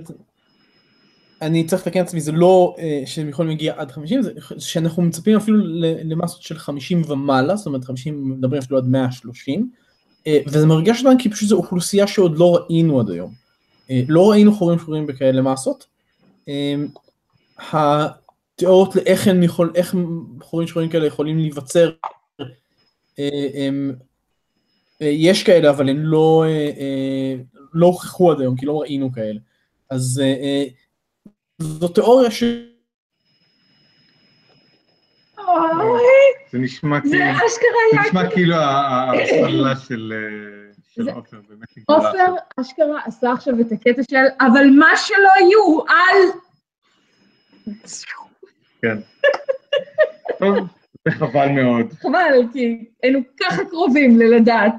אני צריך לתקן את עצמי, זה לא אה, שהם יכולים להגיע עד 50, זה שאנחנו מצפים אפילו למסות של 50 ומעלה, זאת אומרת 50, מדברים אפילו עד 130, אה, וזה מרגש אותנו כי פשוט זו אוכלוסייה שעוד לא ראינו עד היום. אה, לא ראינו חורים שחורים בכאלה מסות. אה, התיאוריות לאיך הם יכול, איך חורים שחורים כאלה יכולים להיווצר, אה, הם, יש כאלה אבל הם לא, לא הוכחו עד היום כי לא ראינו כאלה. אז זו תיאוריה ש... זה נשמע כאילו... נשמע כאילו ההפעלה של של זה- עופר, באמת נגמרה עופר. אשכרה עשה עכשיו את הקטע של, אבל מה שלא יהיו, אל... כן. טוב, זה חבל מאוד. חבל, כי היינו ככה קרובים ללדעת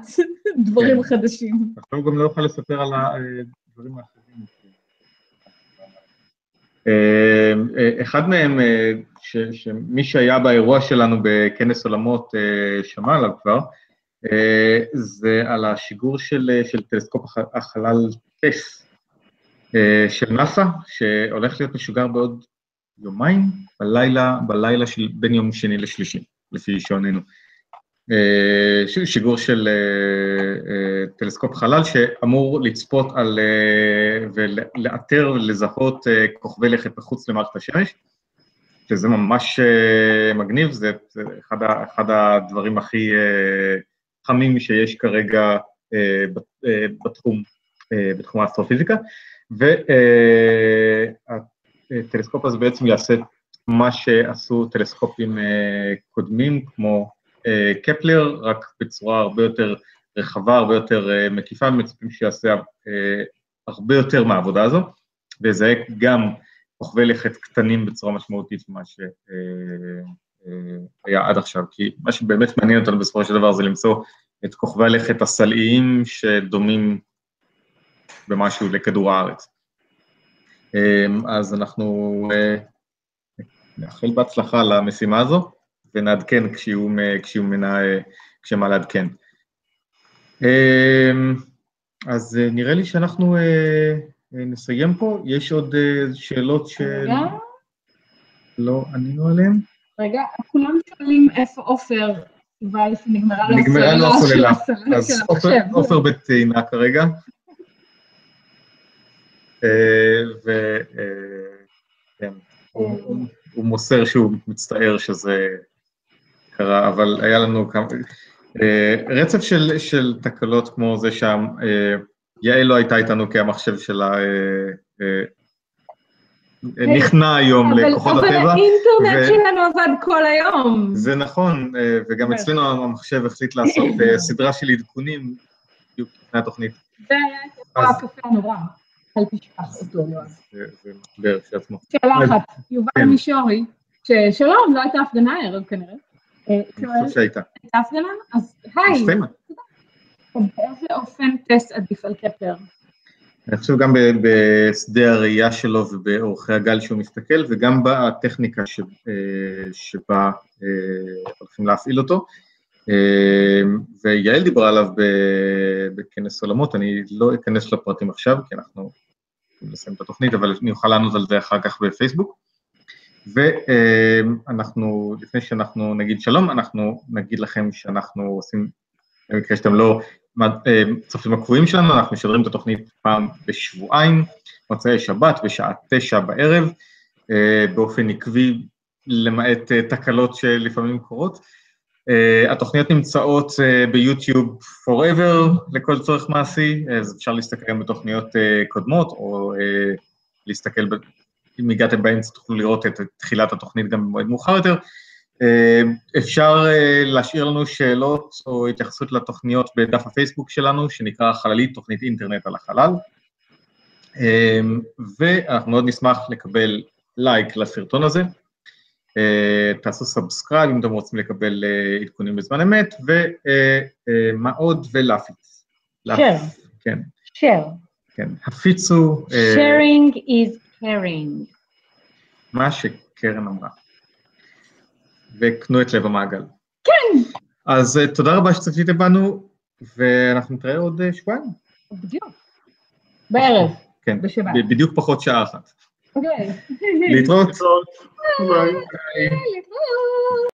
דברים כן. חדשים. עכשיו גם לא יוכל לספר על הדברים האחרים. אה, אה, אחד מהם, אה, שמי שהיה באירוע שלנו בכנס עולמות אה, שמע עליו כבר, אה, זה על השיגור של, אה, של טלסקופ הח- החלל טס אה, של נאסא, שהולך להיות משוגר בעוד יומיים, בלילה, בלילה של בין יום שני לשלישי, לפי שעוננו. אה, שיגור של אה, אה, טלסקופ חלל שאמור לצפות על, אה, ולאתר ולזהות אה, כוכבי לכת מחוץ למערכת השמש, שזה ממש אה, מגניב, זה, אחד הדברים הכי אה, חמים שיש כרגע אה, אה, בתחום, אה, בתחום האסטרופיזיקה, והטלסקופ הזה בעצם יעשה מה שעשו טלסקופים אה, קודמים, כמו אה, קפלר, רק בצורה הרבה יותר רחבה, הרבה יותר אה, מקיפה, מצפים שיעשה אה, הרבה יותר מהעבודה הזו, ויזהה גם כוכבי לכת קטנים בצורה משמעותית ממה שהיה עד עכשיו, כי מה שבאמת מעניין אותנו בסופו של דבר זה למצוא את כוכבי הלכת הסלעיים שדומים במשהו לכדור הארץ. אה, אז אנחנו אה, נאחל בהצלחה למשימה הזו. ונעדכן כשיהיו, כשיהיו מנה, כשמה לעדכן. אמ, אז אה, נראה לי שאנחנו אה, אה, נסיים פה, יש עוד אה, שאלות רגע, שלא ענינו עליהן? רגע, כולם שואלים איפה עופר, אבל נגמרה לו נגמרה לו הסוללה. אז עופר- בטעינה כרגע. וכן, הוא הוא מוסר שהוא מצטער שזה קרה, אבל היה לנו כמה... אה, רצף של, של תקלות כמו זה שם, אה, יעל לא הייתה איתנו כי המחשב שלה אה, אה, נכנע היום אבל- לכוחות אבל הטבע. האינטרנט ו- שלנו עבד כל היום. זה נכון, אה, וגם כן. אצלנו המחשב החליט לעשות אה, *laughs* סדרה של עדכונים בדיוק לפני התוכנית. זה היה הקפה הנורא. אל תשכח אותו, יואב. זה זה משבר כשלעצמו. שאלה אז- אחת, יובל כן. מישורי, ששלום, לא הייתה הפגנה הערב כנראה. אה, אני חושב שהייתה. הייתה הפגנה? אז היי. באיזה אופן טסט עדיף על קפלר? אני חושב גם בשדה הראייה שלו ובאורכי הגל שהוא מסתכל, וגם בטכניקה ש, אה, שבה אה, הולכים להפעיל אותו. אה, ויעל דיברה עליו בכנס עולמות, אני לא אכנס לפרטים עכשיו, כי אנחנו נסיים את התוכנית, אבל אני אוכל לענות על זה אחר כך בפייסבוק. ואנחנו, לפני שאנחנו נגיד שלום, אנחנו נגיד לכם שאנחנו עושים, במקרה שאתם לא אה, צופים הקבועים שלנו, אנחנו משדרים את התוכנית פעם בשבועיים, מוצאי שבת בשעה תשע בערב, אה, באופן עקבי, למעט אה, תקלות שלפעמים קורות. התוכניות נמצאות ביוטיוב forever לכל צורך מעשי, אז אפשר להסתכל גם בתוכניות קודמות, או להסתכל, אם הגעתם באמצע תוכלו לראות את תחילת התוכנית גם במועד מאוחר יותר. אה, אפשר אה, להשאיר לנו שאלות או התייחסות לתוכניות בדף הפייסבוק שלנו, שנקרא חללית תוכנית אינטרנט על החלל, אה, ואנחנו מאוד נשמח לקבל לייק לסרטון הזה. תעשו subscribe אם אתם רוצים לקבל עדכונים בזמן אמת, ומה עוד? ולהפיץ. share. כן. share. כן, הפיצו... sharing is caring. מה שקרן אמרה. וקנו את לב המעגל. כן. אז uh, תודה רבה שצפיתם בנו, ואנחנו נתראה עוד uh, שבועיים. בדיוק. בערב. כן, בשבת. בדיוק פחות שעה אחת. אוקיי. להתראות. ביי. להתראות.